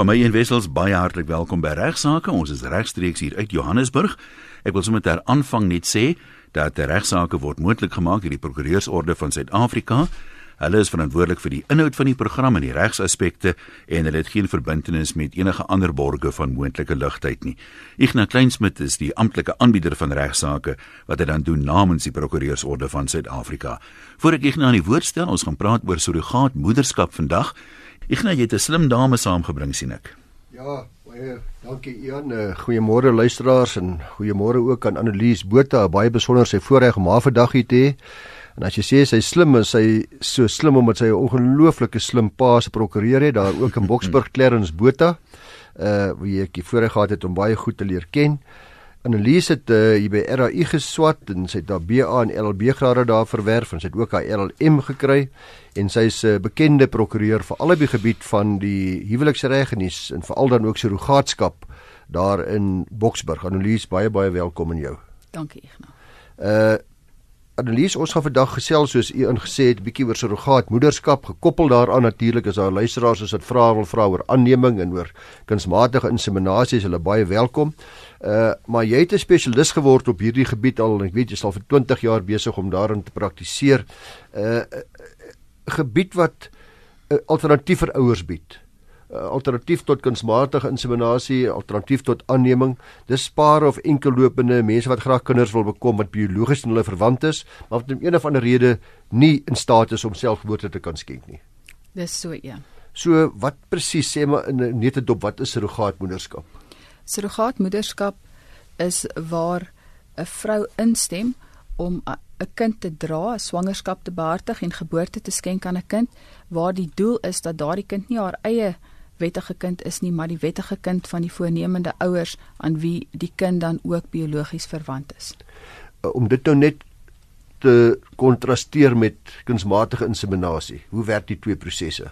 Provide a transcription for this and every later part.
Van my en Wessels baie hartlik welkom by Regsake. Ons is regstreeks hier uit Johannesburg. Ek wil sommer ter aanvang net sê dat die regsaake word moontlik gemaak deur die Prokureursorde van Suid-Afrika. Hulle is verantwoordelik vir die inhoud van die program en die regsaspekte en hulle het geen verbintenis met enige ander borgers van moontlike ligtheid nie. Ignas Kleinsmid is die amptelike aanbieder van regsaake wat dit dan doen namens die Prokureursorde van Suid-Afrika. Voordat ek Ignas aan die woord stel, ons gaan praat oor surrogaat moederskap vandag. Ignas, jy het 'n slim dame saamgebring sien ek. Ja, baie dankie Ian. Uh, goeiemôre luisteraars en goeiemôre ook aan Annelies Botha. Baie besonder sy voorreg om haar vandag hier te hê. En as jy sê sy slim is, sy so slim omdat sy 'n ongelooflike slim pa se prokureur het daar ook in Boksburg Clarence Botha. Uh wie ek die voorreg gehad het om baie goed te leer ken. Annelies het uh, hier by RAI geswat en sy het daar BA en LLB grade daar verwerf en sy het ook haar LLM gekry en sy is 'n uh, bekende prokureur vir albei gebied van die huweliksreg en, en veral dan ook surrogaatskap daar in Boksburg. Annelies, baie baie welkom in jou. Dankie, Ignas. Uh Annelies, ons gaan vandag gesels soos u ingesê het bietjie oor surrogaat moederskap gekoppel daaraan natuurlik is daar luisteraars as dit vra wil vra oor aanneming en oor kunsmatige inseminasie is hulle baie welkom. Uh maar jy het 'n spesialis geword op hierdie gebied al ek weet jy is al vir 20 jaar besig om daarin te praktiseer. Uh gebied wat uh, alternatief vir ouers bied. uh, alternatief tot kunsmatige inseminasie, alternatief tot aanneming. Dis spaar of enkellopende mense wat graag kinders wil bekom wat biologies aan hulle verwant is, maar wat om een of ander rede nie in staat is om selfgeboorte te kan skenk nie. Dis so ja. So wat presies sê maar in 'n netedop wat is surrogaatmoederskap? Surrogaatmoederskap is waar 'n vrou instem om 'n kind te dra, 'n swangerskap te behartig en geboorte te skenk aan 'n kind waar die doel is dat daardie kind nie haar eie wettige kind is nie, maar die wettige kind van die voornemende ouers aan wie die kind dan ook biologies verwant is. Uh, om dit nou net te kontrasteer met kunsmatige inseminasie. Hoe werk die twee prosesse?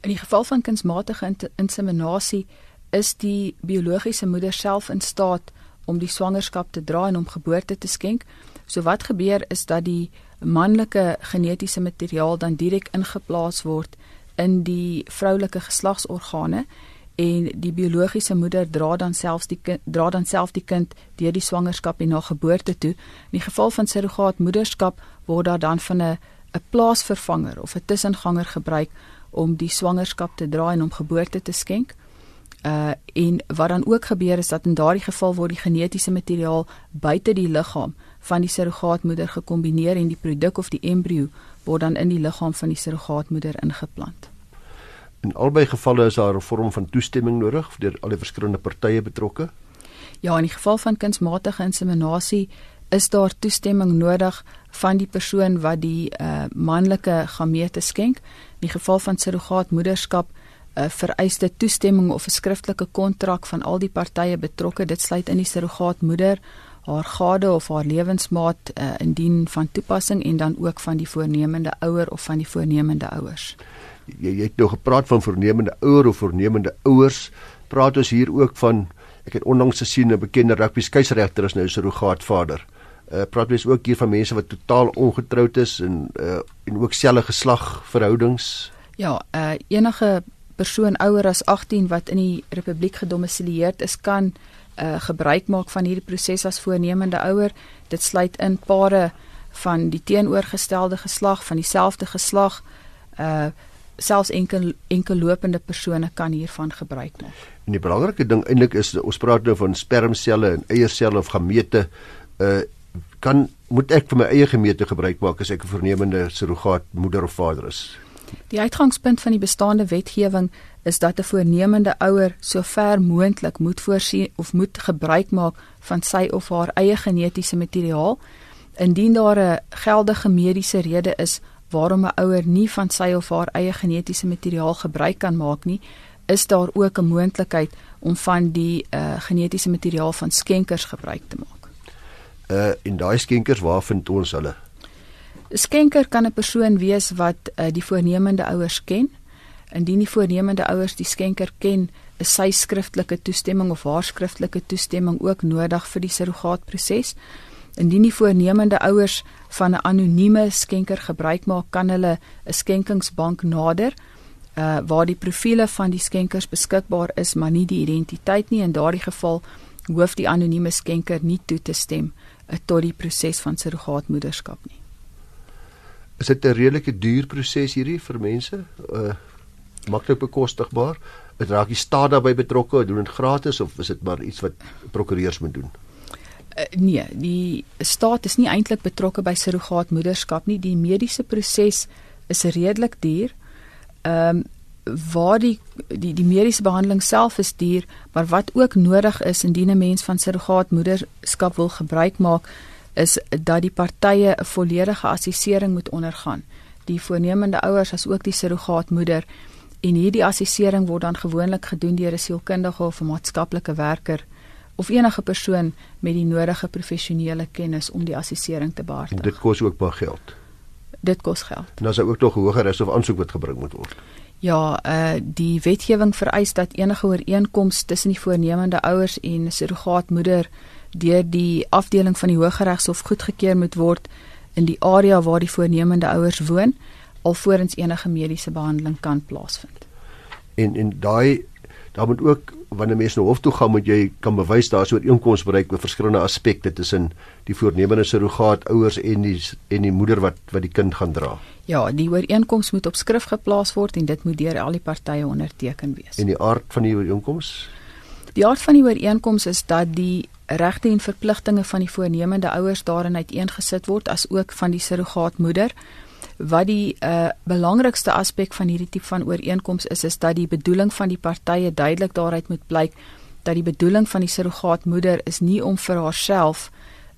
In die geval van kunsmatige inseminasie is die biologiese moeder self in staat om die swangerskap te dra en om geboorte te skenk. So wat gebeur is dat die manlike genetiese materiaal dan direk ingeplaas word in die vroulike geslagsorgane en die biologiese moeder dra dan selfs die kind, dra dan self die kind deur die swangerskap en na geboorte toe. In die geval van surrogaatmoederskap word daar dan van 'n 'n plaasvervanger of 'n tussenganger gebruik om die swangerskap te dra en om geboorte te skenk. Uh en wat dan ook gebeur is dat in daardie geval word die genetiese materiaal buite die liggaam van die surrogaatmoeder gekombineer en die produk of die embrio word dan in die liggaam van die surrogaatmoeder ingeplant. In albei gevalle is daar 'n vorm van toestemming nodig deur al die verskillende partye betrokke. Ja, in die geval van kunsmatige inseminasie is daar toestemming nodig van die persoon wat die uh, manlike gamete skenk. In die geval van surrogaatmoederskap uh, vereis dit toestemming of 'n skriftelike kontrak van al die partye betrokke. Dit sluit in die surrogaatmoeder, haar gade of haar lewensmaat uh, indien van toepassing en dan ook van die voornemende ouer of van die voornemende ouers. Jy, jy het nou gepraat van voornemende ouer of voornemende ouers. Praat ons hier ook van ek het onlangs gesien 'n bekende rugby skeieregter is nou 'n surrogaatvader. Uh, praat ons ook hier van mense wat totaal ongetroud is en uh, en ook selfe geslag verhoudings. Ja, uh, enige persoon ouer as 18 wat in die republiek gedomisileerd is kan uh, gebruik maak van hierdie proses as voornemende ouer. Dit sluit in pare van die teenoorgestelde geslag van dieselfde geslag. Uh selfs enkel enkel lopende persone kan hiervan gebruik maak. En die belangrike ding eintlik is ons praat nou van spermselle en eierselle of gamete. Uh kan moet ek vir my eie gemete gebruik maak as ek 'n voornemende surrogaat moeder of vader is? Die uitgangspunt van die bestaande wetgewing is dat 'n voornemende ouer so ver moontlik moet voorsien of moet gebruik maak van sy of haar eie genetiese materiaal indien daar 'n geldige mediese rede is waarom 'n ouer nie van sy of haar eie genetiese materiaal gebruik kan maak nie is daar ook 'n moontlikheid om van die uh, genetiese materiaal van skenkers gebruik te maak. Uh in daai skenkers waar vind ons hulle? Skenker kan 'n persoon wees wat uh, die voornemende ouers ken Indien die voornemende ouers die skenker ken, is sy skriftelike toestemming of haar skriftelike toestemming ook nodig vir die surrogaatproses. Indien die voornemende ouers van 'n anonieme skenker gebruik maak, kan hulle 'n skenkingsbank nader uh waar die profile van die skenkers beskikbaar is, maar nie die identiteit nie. In daardie geval hoef die anonieme skenker nie toe te stem uh, tot die proses van surrogaatmoederskap nie. Is dit 'n redelike duur proses hierdie vir mense? Uh maklik bekostigbaar? Is raak die staat daarbey betrokke? Doen dit gratis of is dit maar iets wat prokureurs moet doen? Uh, nee, die staat is nie eintlik betrokke by surrogaatmoederskap nie. Die mediese proses is redelik duur. Ehm um, waar die die die mediese behandeling self is duur, maar wat ook nodig is indien 'n mens van surrogaatmoederskap wil gebruik maak, is dat die partye 'n volledige assessering moet ondergaan. Die voornemende ouers as ook die surrogaatmoeder en hierdie assessering word dan gewoonlik gedoen deur 'n sielkundige of 'n maatskaplike werker of enige persoon met die nodige professionele kennis om die assessering te behartig. Dit kos ook baie geld. Dit kos geld. En dan is ook nog hoër is of aansoek wat gebring moet word. Ja, uh die wetgewing vereis dat enige ooreenkoms tussen die voornemende ouers en surrogaatmoeder deur die afdeling van die Hooggeregshof goedgekeur moet word in die area waar die voornemende ouers woon alvorens enige mediese behandeling kan plaasvind. En en daai daar moet ook wanneer mense na hof toe gaan moet jy kan bewys daar is ooreenkomste bereik oor verskillende aspekte tussen die voornemende surrogaat ouers en die en die moeder wat wat die kind gaan dra. Ja, die ooreenkoms moet op skrift geplaas word en dit moet deur al die partye onderteken wees. En die aard van die ooreenkoms? Die aard van die ooreenkoms is dat die regte en verpligtinge van die voornemende ouers daarin uiteengesit word as ook van die surrogaatmoeder. Wat die uh, belangrikste aspek van hierdie tipe van ooreenkoms is is dat die bedoeling van die partye duidelik daaruit moet blyk dat die bedoeling van die surrogaatmoeder is nie om vir haarself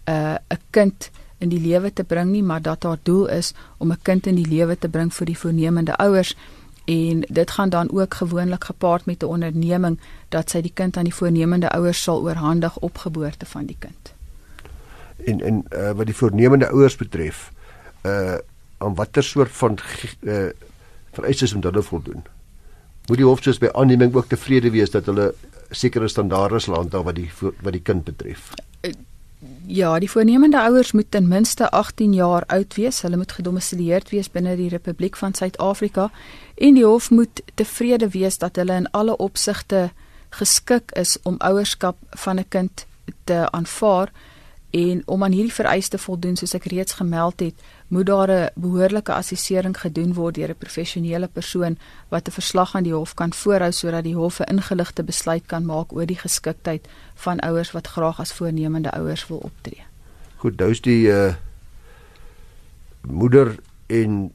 'n uh, 'n kind in die lewe te bring nie, maar dat haar doel is om 'n kind in die lewe te bring vir die voornemende ouers en dit gaan dan ook gewoonlik gepaard met 'n onderneming dat sy die kind aan die voornemende ouers sal oorhandig op geboorte van die kind. En en uh, wat die voornemende ouers betref, uh aan watter soort van uh, vereistes moet hulle voldoen? Moet die hof soos by aanneming ook tevrede wees dat hulle sekere standaarde slaan daar wat die wat die kind betref? Ja, die voornemende ouers moet ten minste 18 jaar oud wees. Hulle moet gedomisileerd wees binne die Republiek van Suid-Afrika en die hof moet tevrede wees dat hulle in alle opsigte geskik is om ouerskap van 'n kind te aanvaar en om aan hierdie vereiste voldoen soos ek reeds gemeld het, moet daar 'n behoorlike assessering gedoen word deur 'n professionele persoon wat 'n verslag aan die hof kan voorhou sodat die hof 'n ingeligte besluit kan maak oor die geskiktheid van ouers wat graag as voornemende ouers wil optree. Goed, dou's die uh moeder en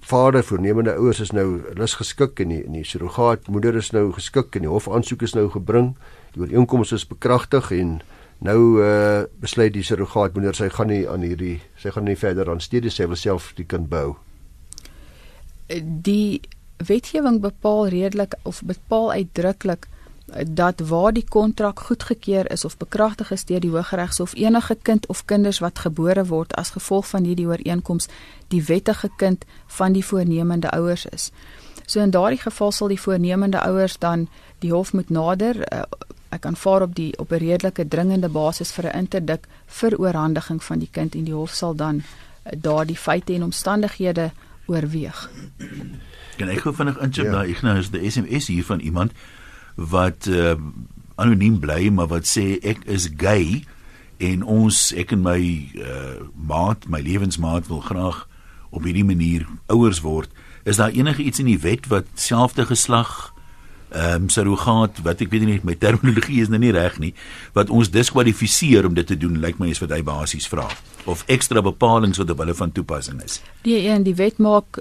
vader voornemende ouers is nou lus geskik en die, die surrogaat moeder is nou geskik en die hof aansoek is nou gebring. Die ooreenkoms is bekragtig en Nou uh besluit die surrogaat moeder sy gaan nie aan hierdie sy gaan nie verder aan steeds sy wil self die kind bou. Die wetgewing bepaal redelik of bepaal uitdruklik dat waar die kontrak goedgekeur is of bekragtig is deur die Hooggeregshof enige kind of kinders wat gebore word as gevolg van hierdie ooreenkoms die wettige kind van die voornemende ouers is. So in daardie geval sal die voornemende ouers dan die hof moet nader uh, ek aanvaar op die op 'n redelike dringende basis vir 'n interdik vir oorhandiging van die kind en die hof sal dan uh, daardie feite en omstandighede oorweeg. Kan ek gou vinnig inchip ja. daar Ignas die SMS hier van iemand wat uh, anoniem bly maar wat sê ek is gay en ons ek en my uh, maat my lewensmaat wil graag op hierdie manier ouers word is daar enige iets in die wet wat selfde geslag ehm um, surrogaat wat ek weet nie my terminologie is nou nie reg nie wat ons diskwalifiseer om dit te doen lyk my is wat hy basies vra of ekstra bepalinge wat op hulle van toepassing is. Die een die wet maak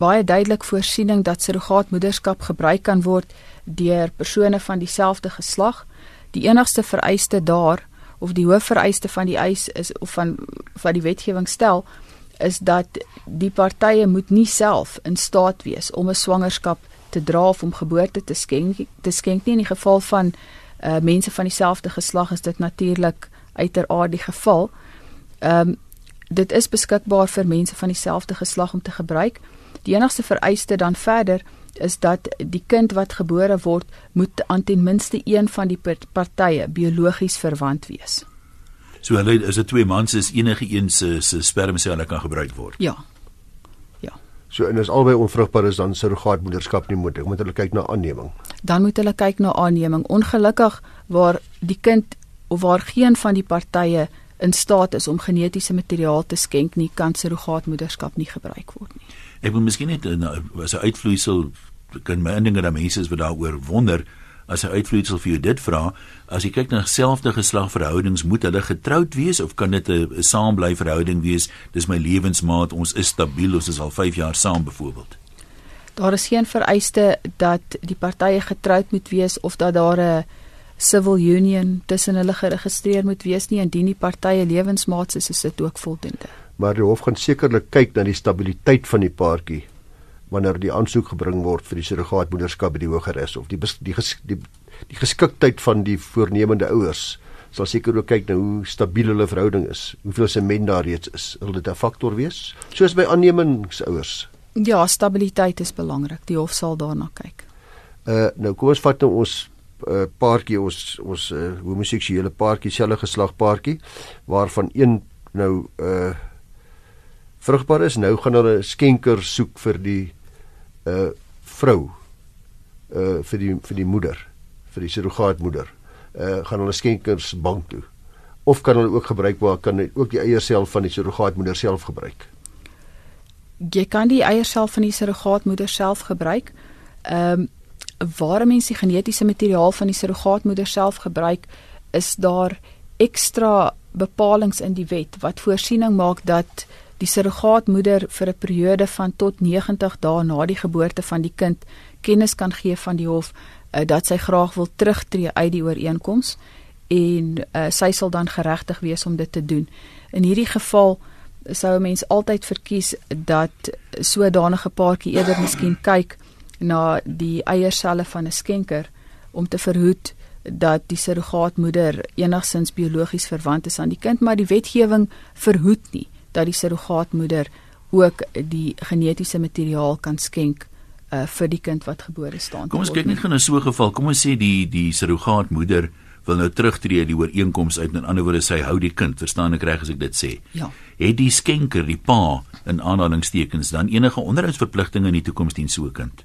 baie duidelik voorsiening dat surrogaatmoederskap gebruik kan word deur persone van dieselfde geslag. Die enigste vereiste daar of die hoofvereiste van die eis is of van wat die wetgewing stel is dat die partye moet nie self in staat wees om 'n swangerskap te dra of om geboorte te skenk te skenk nie in die geval van uh, mense van dieselfde geslag is dit natuurlik uiteraard die geval. Ehm um, dit is beskikbaar vir mense van dieselfde geslag om te gebruik. Die enigste vereiste dan verder is dat die kind wat gebore word moet aan ten minste een van die partye biologies verwant wees. So hulle is dit twee mans is enige een se se spermselle kan gebruik word. Ja. So en as albei onvrugbaar is dan surrogaatmoederskap nie moontlik, moet hulle kyk na aanneming. Dan moet hulle kyk na aanneming. Ongelukkig waar die kind of waar geen van die partye in staat is om genetiese materiaal te skenk nie, kan surrogaatmoederskap nie gebruik word nie. Ek wil miskien net as 'n uitvloeisel kan my indinge dat mense is wat daaroor wonder as 'n uitvloeisel vir jou dit vra, as jy kyk na selfde geslagverhoudings, moet hulle getroud wees of kan dit 'n saambly verhouding wees? Dis my lewensmaat, ons is stabiel, ons is al 5 jaar saam byvoorbeeld. Daar is geen vereiste dat die partye getroud moet wees of dat daar 'n civil union tussen hulle geregistreer moet wees nie indien die partye lewensmaats is, is dit ook voldoende. Maar die hof gaan sekerlik kyk na die stabiliteit van die paartjie wanneer die aansoek gebring word vir die surrogaatmoederskap by die Hogeres of die die die, die, die geskiktheid van die voornemende ouers sal seker ook kyk na hoe stabiel hulle verhouding is, hoeveel sement daar reeds is. Wil dit 'n faktor wees? Soos by aanneemingsouers. Ja, stabiliteit is belangrik. Die hof sal daarna kyk. Uh nou kom ons vat nou ons uh, paartjie ons ons uh, homoseksuele paartjie, selfe geslag paartjie waarvan een nou uh vrugbaar is. Nou gaan hulle 'n skenker soek vir die uh vrou uh vir die vir die moeder, vir die surrogaatmoeder. Uh gaan hulle skenkers bank toe. Of kan hulle ook gebruik waar kan ook die eie self van die surrogaatmoeder self gebruik. Jy kan die eie self van die surrogaatmoeder self gebruik. Ehm um, waar mense die genetiese materiaal van die surrogaatmoeder self gebruik, is daar ekstra bepalinge in die wet wat voorsiening maak dat die surrogaatmoeder vir 'n periode van tot 90 dae na die geboorte van die kind kennis kan gee van die hof uh, dat sy graag wil terugtreë uit die ooreenkoms en uh, sy sal dan geregtig wees om dit te doen. In hierdie geval sou 'n mens altyd verkies dat sodanige paartjie eerder miskien kyk na die eierselle van 'n skenker om te verhoed dat die surrogaatmoeder enigsins biologies verwant is aan die kind, maar die wetgewing verhoed nie dat die surrogaatmoeder ook die genetiese materiaal kan skenk uh, vir die kind wat gebore staan. Kom ons kyk net gou na so 'n geval. Kom ons sê die die surrogaatmoeder wil nou terugtreë die ooreenkoms uit en ander woorde sy hou die kind. Verstaan ek reg as ek dit sê? Ja. Het die skenker, die pa in aanhalingstekens dan enige onderhoudsverpligtinge in die toekoms teen so 'n kind?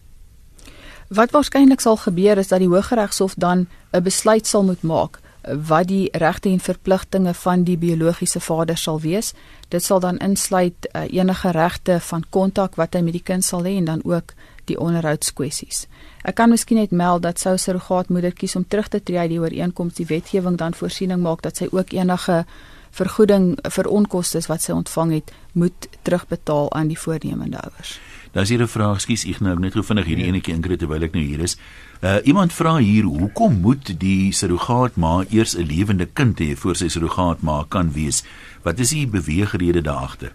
Wat waarskynlik sal gebeur is dat die Hooggeregshof dan 'n besluit sal moet maak wat die regte en verpligtinge van die biologiese vader sal wees. Dit sal dan insluit uh, enige regte van kontak wat hy met die kind sal hê en dan ook die onderhoudskwessies. Ek kan miskien net meld dat sou surrogaatmoeder kies om terug te tree uit die ooreenkoms, die wetgewing dan voorsiening maak dat sy ook enige vergoeding vir onkoste wat sy ontvang het, moet terugbetaal aan die voornemende ouers. Dan is hier 'n vraag, skus ek nou net gou vinnig hierdie ja. enetjie ingrid terwyl ek nou hier is. Uh iemand vra hier, hoekom moet die surrogaatma eers 'n lewende kind hê voor sy surrogaatma kan wees? Wat is die beweegrede daar agter?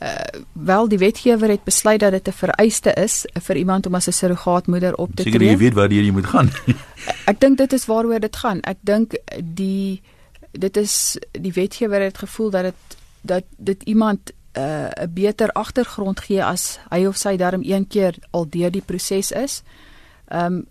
Uh wel die wetgewer het besluit dat dit 'n vereiste is vir iemand om as 'n surrogaatmoeder op te tree. Seker jy weet waar jy moet gaan. ek dink dit is waaroor dit gaan. Ek dink die dit is die wetgewer het gevoel dat dit dat dit iemand 'n uh, beter agtergrond gee as hy of sy darm een keer al deur die proses is. Ehm um,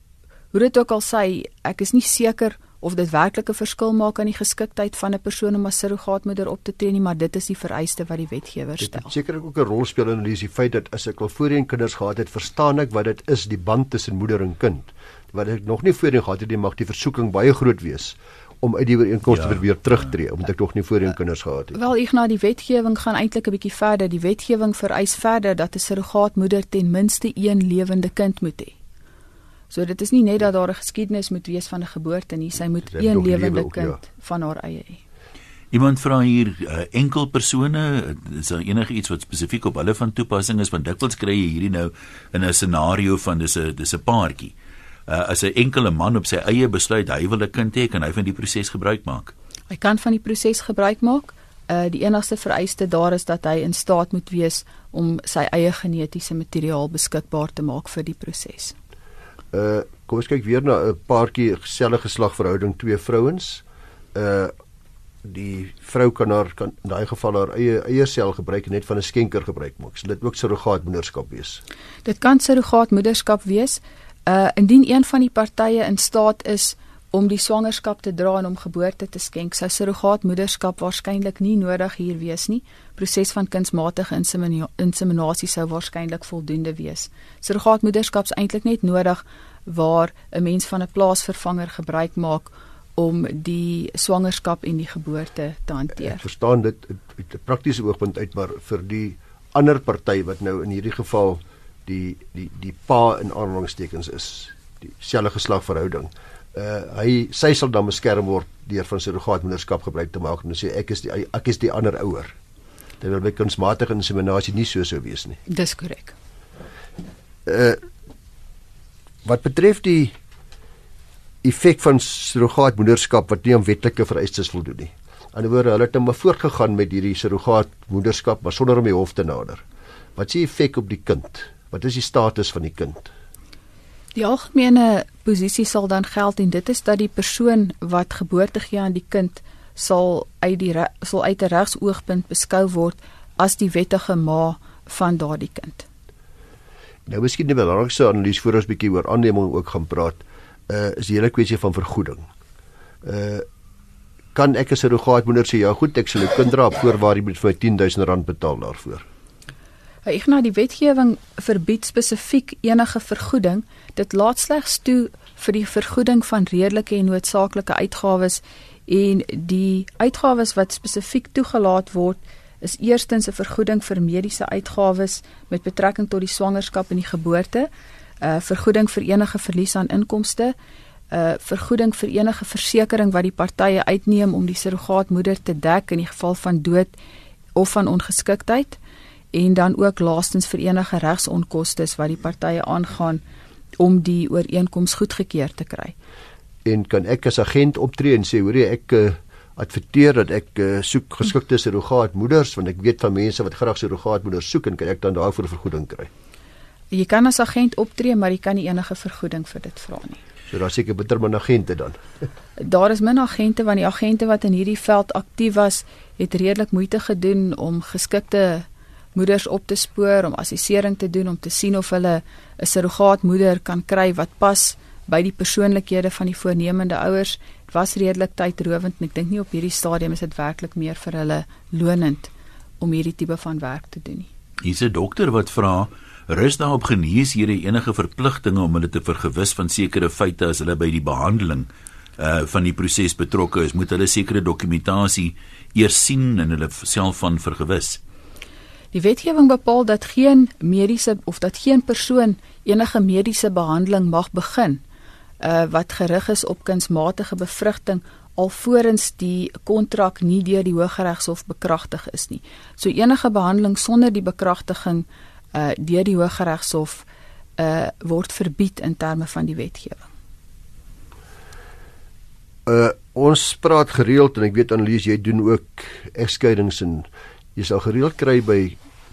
hoe dit ook al sê, ek is nie seker of dit werklik 'n verskil maak aan die geskiktheid van 'n persoon om as surrogaatmoeder op te tree nie, maar dit is die vereiste wat die wetgewer stel. Dit seker ook 'n rol speel in die feit dat as ek al voorheen kinders gehad het, verstaan ek wat dit is die band tussen moeder en kind. Wat ek nog nie voorheen gehad het, mag die versoeking baie groot wees om uit die ooreenkoms ja, te probeer terugtreë omdat ek nog nie voorheen kinders gehad het. Wel, ek na die wetgewing gaan eintlik 'n bietjie verder. Die wetgewing vereis verder dat 'n surrogaatmoeder ten minste een lewende kind moet hê. So dit is nie net dat daar 'n geskiedenis moet wees van 'n geboorte nie, sy moet een lewende kind ja. van haar eie hê. Iemand vra hier uh, enkel persone, is daar enige iets wat spesifiek op hulle van toepassing is want dikwels kry jy hierdie nou in 'n scenario van dis 'n dis 'n paartjie uh, as 'n enkele man op sy eie besluit hy wil 'n kind hê kan hy van die proses gebruik maak. Hy kan van die proses gebruik maak. Uh die enigste vereiste daar is dat hy in staat moet wees om sy eie genetiese materiaal beskikbaar te maak vir die proses. Uh kom ons kyk weer na 'n paartjie gesellige geslagverhouding twee vrouens. Uh die vrou kan haar kan in daai geval haar eie eiersel gebruik en net van 'n skenker gebruik maak. So dit ook surrogaatmoederskap wees. Dit kan surrogaatmoederskap wees. Uh indien een van die partye in staat is om die swangerskap te dra en om geboorte te skenk, sou surrogaatmoederskap waarskynlik nie nodig hier wees nie. Proses van kunsmatige inseminasie sou waarskynlik voldoende wees. Surrogaatmoederskap is eintlik net nodig waar 'n mens van 'n plaasvervanger gebruik maak om die swangerskap en die geboorte te hanteer. Ek verstaan dit uit 'n praktiese oogpunt uit, maar vir die ander party wat nou in hierdie geval die die die pa in aanhalingstekens is, dieselfde geslagverhouding uh hy sy sal dan beskerm word deur van surrogaatmoederskap gebruik te maak en sê ek is die ek is die ander ouer. Terwyl by kunsmatige inseminasie nie so sou wees nie. Dis korrek. Uh wat betref die effek van surrogaatmoederskap wat nie aan wetlike vereistes voldoen nie. Aan die woorde hulle het net maar voortgegaan met hierdie surrogaatmoederskap maar sonder om die hof te nader. Wat is die effek op die kind? Wat is die status van die kind? Die algemene posisie sal dan geld en dit is dat die persoon wat geboorte gee aan die kind sal uit die sal uit 'n regsoogpunt beskou word as die wettige ma van daardie kind. Nou miskien die belangrikste analise voor ons bietjie oor aanneming ook gaan praat, uh is die hele kwessie van vergoeding. Uh kan ek as 'n surrogaatmoeder sê ja, goed, ek sal 'n kind dra op voorwaar jy moet vir my 10000 rand betaal daarvoor. Ek nou die wetgewing verbied spesifiek enige vergoeding. Dit laat slegs toe vir die vergoeding van redelike en noodsaaklike uitgawes en die uitgawes wat spesifiek toegelaat word is eerstens 'n vergoeding vir mediese uitgawes met betrekking tot die swangerskap en die geboorte, 'n uh, vergoeding vir enige verlies aan inkomste, 'n uh, vergoeding vir enige versekerings wat die partye uitneem om die surrogaatmoeder te dek in die geval van dood of van ongeskiktheid en dan ook laastens vir enige regsonkoste wat die partye aangaan om die ooreenkoms goedgekeur te kry. En kan ek as agent optree en sê hoor jy ek uh, adverteer dat ek uh, soek geskikte surrogaatmoeders want ek weet van mense wat graag surrogaatmoeders soek en kan ek dan daarvoor vergoeding kry? Jy kan as agent optree maar jy kan nie enige vergoeding vir dit vra nie. So daar seker bitter min agente dan. daar is min agente want die agente wat in hierdie veld aktief was, het redelik moeite gedoen om geskikte moeders op te spoor om assessering te doen om te sien of hulle 'n surrogaatmoeder kan kry wat pas by die persoonlikhede van die voornemende ouers. Dit was redelik tydrowend en ek dink nie op hierdie stadium is dit werklik meer vir hulle lonend om hierdie tipe van werk te doen nie. Hier's 'n dokter wat vra rus daarop genees hierdie enige verpligtinge om hulle te vergewis van sekere feite as hulle by die behandeling uh van die proses betrokke is moet hulle sekere dokumentasie eers sien en hulle self van vergewis. Die wetgewing bepaal dat geen mediese of dat geen persoon enige mediese behandeling mag begin uh wat gerig is op kunsmatige bevrugting alvorens die kontrak nie deur die Hooggeregshof bekragtig is nie. So enige behandeling sonder die bekragtiging uh deur die Hooggeregshof uh word verbied in terme van die wetgewing. Uh ons praat gereeld en ek weet Annelies jy doen ook egskeidings en jy sal gereeld kry by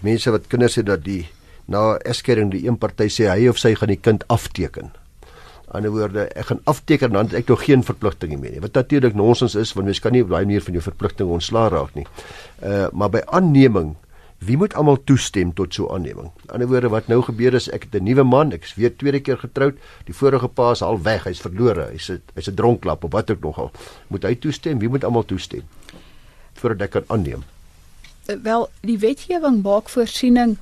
mense wat kinders het dat die na egskeiding die een party sê hy of sy gaan die kind afteken. Die ander woorde, ek gaan afteken dan ek nog geen verpligtinge meer nie. Wat natuurlik nonsens is want mens kan nie op daai manier van jou verpligting ontslaa raak nie. Uh maar by aanneming Wie moet almal toestem tot so 'n aanneming? Aan die ander woorde wat nou gebeur is ek het 'n nuwe man, ek is weer tweede keer getroud, die vorige pa is al weg, hy's verlore, hy's hy's 'n dronklap of wat ook nogal. Moet hy toestem? Wie moet almal toestem? Voordat ek kan aanneem. Wel, die wetgewing maak voorsiening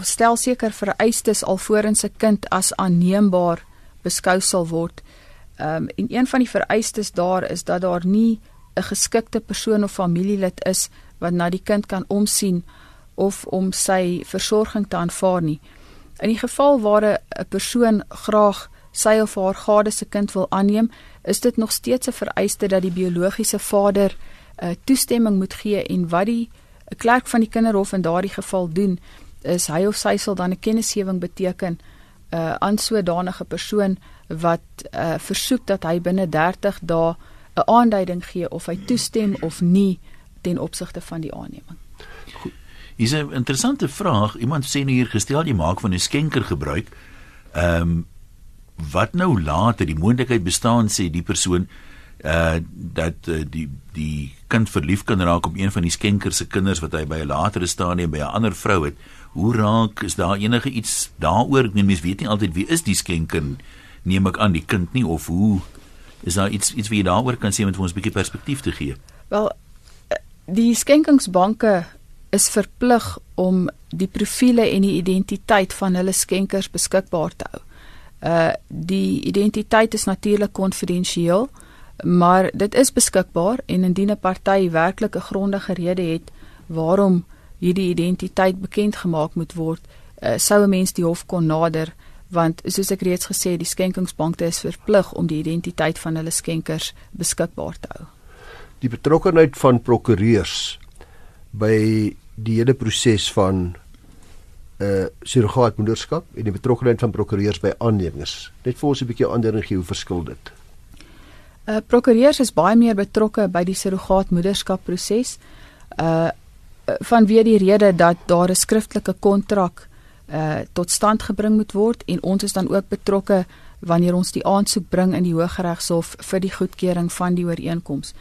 stel seker vereistes alvorens 'n kind as aanneembaar beskou sal word. Ehm um, en een van die vereistes daar is dat daar nie 'n geskikte persoon of familielid is wat na die kind kan omsien of om sy versorging te aanvaar nie. In die geval waar 'n persoon graag sy of haar gade se kind wil aanneem, is dit nog steeds 'n vereiste dat die biologiese vader uh, toestemming moet gee en wat die klerk van die kinderhof in daardie geval doen is hy of sy sal dan 'n kennisgewing beteken uh, aan sodanige persoon wat uh, versoek dat hy binne 30 dae 'n aanduiding gee of hy toestem of nie ten opsigte van die aanneming. Is 'n interessante vraag. Iemand sê nou hier gestel jy maak van 'n skenker gebruik. Ehm um, wat nou later die moontlikheid bestaan sê die persoon uh dat uh, die die kind verlief kan raak op een van die skenkers se kinders wat hy by 'n latere stadium by 'n ander vrou het. Hoe raak is daar enige iets daaroor? Ek meen mense weet nie altyd wie is die skenker neem ek aan die kind nie of hoe is daar iets iets wat jy daaroor kan sê met ons 'n bietjie perspektief te gee? Wel die skenkingsbanke is verplig om die profile en die identiteit van hulle skenkers beskikbaar te hou. Uh die identiteit is natuurlik konfidensieel, maar dit is beskikbaar en indien 'n party werklik 'n grondige rede het waarom hierdie identiteit bekend gemaak moet word, uh, sou 'n mens die hof kon nader want soos ek reeds gesê die skenkingsbanke is verplig om die identiteit van hulle skenkers beskikbaar te hou. Die betrokkenheid van prokureurs by die hele proses van uh surrogaatmoederskap en die betrokkenheid van prokureurs by aannemings. Net vir ons 'n bietjie aandering gee hoe verskil dit. Uh prokureurs is baie meer betrokke by die surrogaatmoederskap proses. Uh vanweë die rede dat daar 'n skriftelike kontrak uh tot stand gebring moet word en ons is dan ook betrokke wanneer ons die aansoek bring in die Hooggeregshof vir die goedkeuring van die ooreenkoms.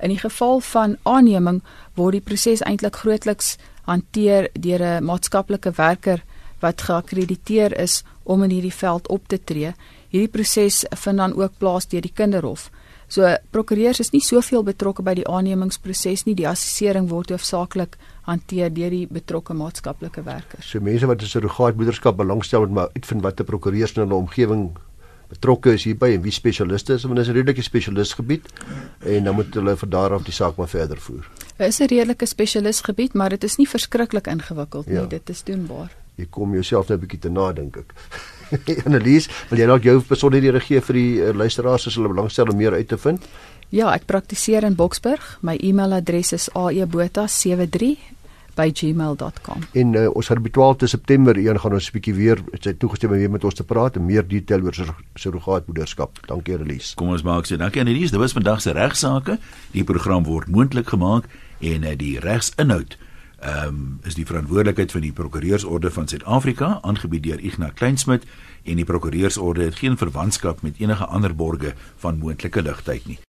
In die geval van aanneming word die proses eintlik grootliks hanteer deur 'n maatskaplike werker wat geakkrediteer is om in hierdie veld op te tree. Hierdie proses vind dan ook plaas deur die kinderhof. So prokureurs is nie soveel betrokke by die aannemingsproses nie. Die assessering word hoofsaaklik hanteer deur die betrokke maatskaplike werkers. So mense wat 'n surrogaatmoederskap belangstel moet maar uitvind watter prokureurs in hulle omgewing betrokke is hierby en wie spesialiste is, want dit is 'n redelike spesialisgebied en dan moet hulle van daar af die saak maar verder voer. Dit is 'n redelike spesialisgebied, maar dit is nie verskriklik ingewikkeld nie. Ja. Dit is doenbaar. Jy kom jouself nou 'n bietjie te nadink ek. Annelies, wil jy dalk jou besonderhede gee vir die uh, luisteraars as hulle belangstel om meer uit te vind? Ja, ek praktiseer in Boksburg. My e-mailadres is aebota73 by gmail.com. En uh, ons gaan op 12 September een gaan ons 'n bietjie weer sy toegestem om weer met ons te praat en meer detail oor surrogaatmoederskap. Dankie Elise. Kom ons maak sê dankie Elise. Dit was vandag se regsaake. Die program word moontlik gemaak en uh, die regsinhoud ehm um, is die verantwoordelikheid van die Prokureursorde van Suid-Afrika aangebied deur Ignas Kleinsmid en die Prokureursorde het geen verwantskap met enige ander borgers van moontlike ligtheid nie.